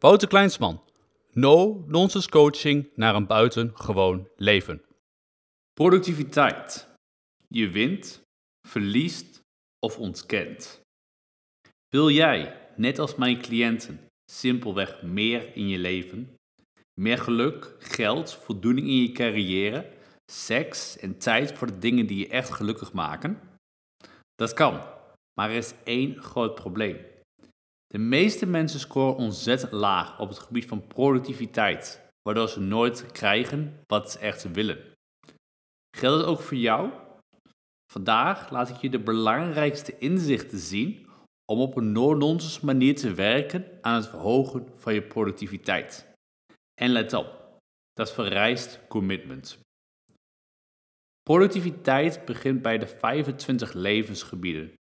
Wouter Kleinsman. No nonsense coaching naar een buitengewoon leven. Productiviteit. Je wint, verliest of ontkent. Wil jij, net als mijn cliënten, simpelweg meer in je leven? Meer geluk, geld, voldoening in je carrière, seks en tijd voor de dingen die je echt gelukkig maken? Dat kan, maar er is één groot probleem. De meeste mensen scoren ontzettend laag op het gebied van productiviteit, waardoor ze nooit krijgen wat ze echt willen. Geldt het ook voor jou? Vandaag laat ik je de belangrijkste inzichten zien om op een no-nonsense manier te werken aan het verhogen van je productiviteit. En let op, dat vereist commitment. Productiviteit begint bij de 25 levensgebieden.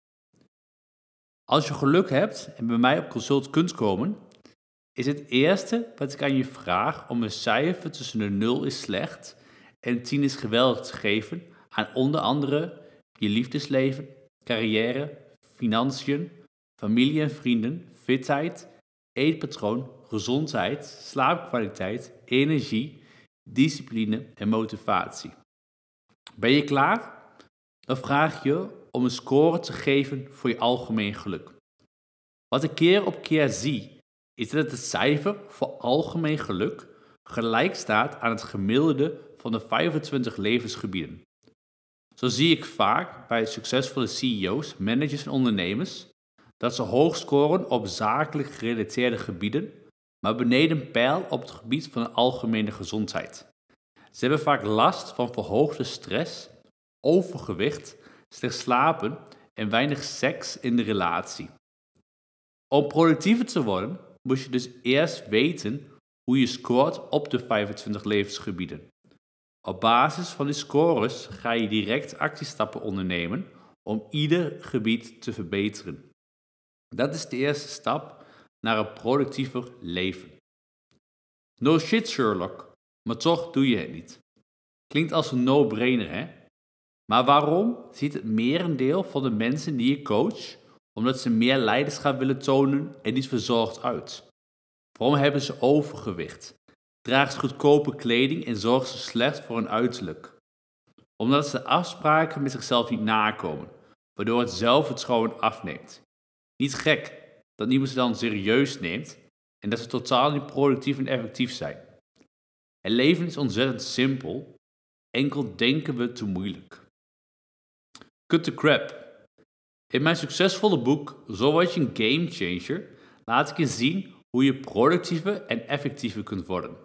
Als je geluk hebt en bij mij op consult kunt komen, is het eerste wat ik aan je vraag om een cijfer tussen de 0 is slecht en 10 is geweldig te geven aan onder andere je liefdesleven, carrière, financiën, familie en vrienden, fitheid, eetpatroon, gezondheid, slaapkwaliteit, energie, discipline en motivatie. Ben je klaar? Dan vraag je om een score te geven voor je algemeen geluk. Wat ik keer op keer zie, is dat het cijfer voor algemeen geluk gelijk staat aan het gemiddelde van de 25 levensgebieden. Zo zie ik vaak bij succesvolle CEO's, managers en ondernemers dat ze hoog scoren op zakelijk gerelateerde gebieden, maar beneden pijl op het gebied van de algemene gezondheid. Ze hebben vaak last van verhoogde stress, overgewicht slecht slapen en weinig seks in de relatie. Om productiever te worden, moet je dus eerst weten hoe je scoort op de 25 levensgebieden. Op basis van die scores ga je direct actiestappen ondernemen om ieder gebied te verbeteren. Dat is de eerste stap naar een productiever leven. No shit Sherlock, maar toch doe je het niet. Klinkt als een no-brainer, hè? Maar waarom ziet het merendeel van de mensen die je coach? Omdat ze meer leiderschap willen tonen en niet verzorgd uit. Waarom hebben ze overgewicht? Dragen ze goedkope kleding en zorgen ze slecht voor hun uiterlijk? Omdat ze afspraken met zichzelf niet nakomen, waardoor het zelfvertrouwen afneemt. Niet gek dat niemand ze dan serieus neemt en dat ze totaal niet productief en effectief zijn. Het leven is ontzettend simpel, enkel denken we te moeilijk. Cut the crap. In mijn succesvolle boek Zo word je een game changer laat ik je zien hoe je productiever en effectiever kunt worden.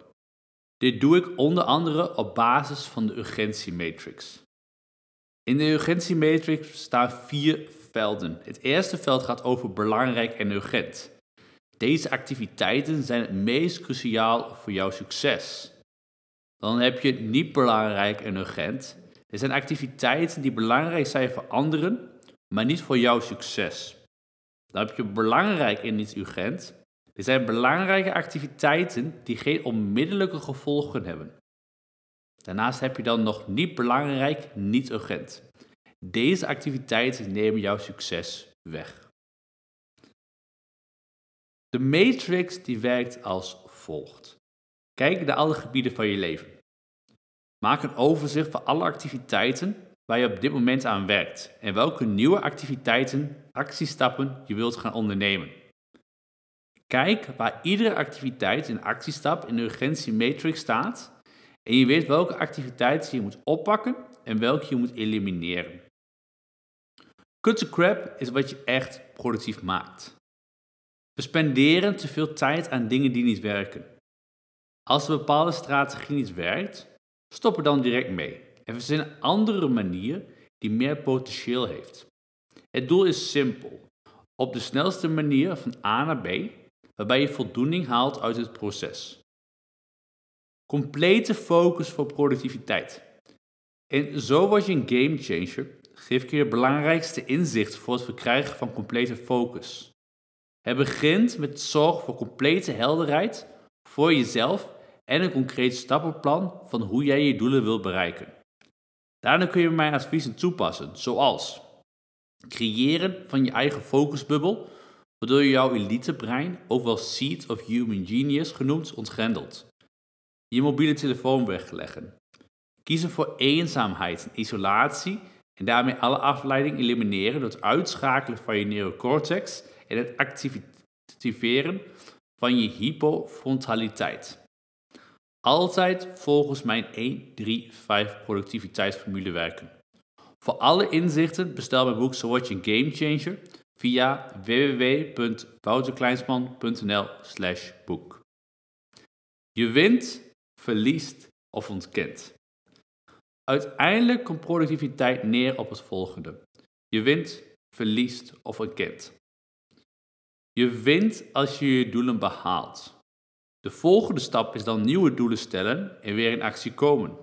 Dit doe ik onder andere op basis van de urgentiematrix. In de urgentiematrix staan vier velden. Het eerste veld gaat over belangrijk en urgent. Deze activiteiten zijn het meest cruciaal voor jouw succes. Dan heb je niet belangrijk en urgent. Er zijn activiteiten die belangrijk zijn voor anderen, maar niet voor jouw succes. Dan heb je belangrijk en niet urgent. Er zijn belangrijke activiteiten die geen onmiddellijke gevolgen hebben. Daarnaast heb je dan nog niet belangrijk, niet urgent. Deze activiteiten nemen jouw succes weg. De matrix die werkt als volgt. Kijk naar alle gebieden van je leven. Maak een overzicht van alle activiteiten waar je op dit moment aan werkt en welke nieuwe activiteiten, actiestappen je wilt gaan ondernemen. Kijk waar iedere activiteit en actiestap in de urgentiematrix staat en je weet welke activiteiten je moet oppakken en welke je moet elimineren. Cut crap is wat je echt productief maakt. We spenderen te veel tijd aan dingen die niet werken. Als een bepaalde strategie niet werkt, Stop er dan direct mee en verzin een andere manier die meer potentieel heeft. Het doel is simpel. Op de snelste manier van A naar B, waarbij je voldoening haalt uit het proces. Complete focus voor productiviteit. En zo word je een game changer, geef ik je belangrijkste inzicht voor het verkrijgen van complete focus. Het begint met zorg voor complete helderheid voor jezelf en een concreet stappenplan van hoe jij je doelen wilt bereiken. Daarna kun je mijn adviezen toepassen, zoals creëren van je eigen focusbubbel, waardoor je jouw elitebrein, ook wel Seed of Human Genius genoemd, ontgrendelt. Je mobiele telefoon wegleggen. Kiezen voor eenzaamheid en isolatie en daarmee alle afleiding elimineren door het uitschakelen van je neocortex en het activeren van je hypofrontaliteit. Altijd volgens mijn 1-3-5 productiviteitsformule werken. Voor alle inzichten bestel mijn boek So Watch Game Changer via www.wouterkleinsman.nl slash boek. Je wint, verliest of ontkent. Uiteindelijk komt productiviteit neer op het volgende. Je wint, verliest of ontkent. Je wint als je je doelen behaalt. De volgende stap is dan nieuwe doelen stellen en weer in actie komen.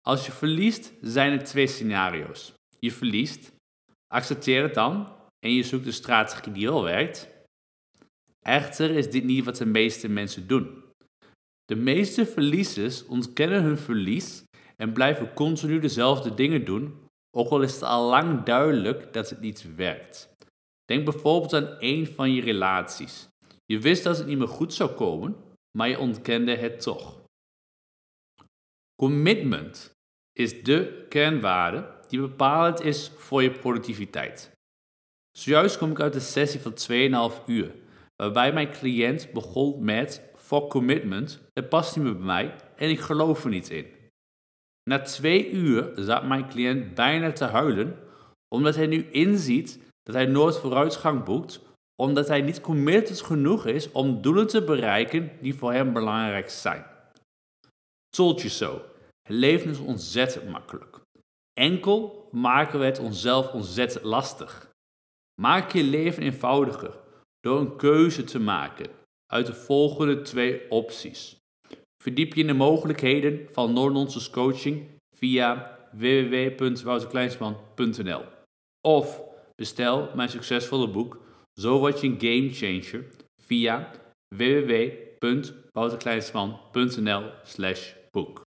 Als je verliest, zijn er twee scenario's. Je verliest, accepteer het dan en je zoekt een strategie die wel werkt. Echter is dit niet wat de meeste mensen doen. De meeste verliezers ontkennen hun verlies en blijven continu dezelfde dingen doen, ook al is het al lang duidelijk dat het niet werkt. Denk bijvoorbeeld aan een van je relaties. Je wist dat het niet meer goed zou komen, maar je ontkende het toch. Commitment is de kernwaarde die bepalend is voor je productiviteit. Zojuist kom ik uit een sessie van 2,5 uur, waarbij mijn cliënt begon met for commitment, het past niet meer bij mij en ik geloof er niet in. Na twee uur zat mijn cliënt bijna te huilen, omdat hij nu inziet dat hij nooit vooruitgang boekt, omdat hij niet committed genoeg is om doelen te bereiken die voor hem belangrijk zijn. Told you so. Het leven is ontzettend makkelijk. Enkel maken we het onszelf ontzettend lastig. Maak je leven eenvoudiger door een keuze te maken uit de volgende twee opties. Verdiep je in de mogelijkheden van no-nonsense coaching via www.wouterkleinsman.nl of bestel mijn succesvolle boek Zo Word Je Een Game Changer via www.wouterkleinsman.nl boek.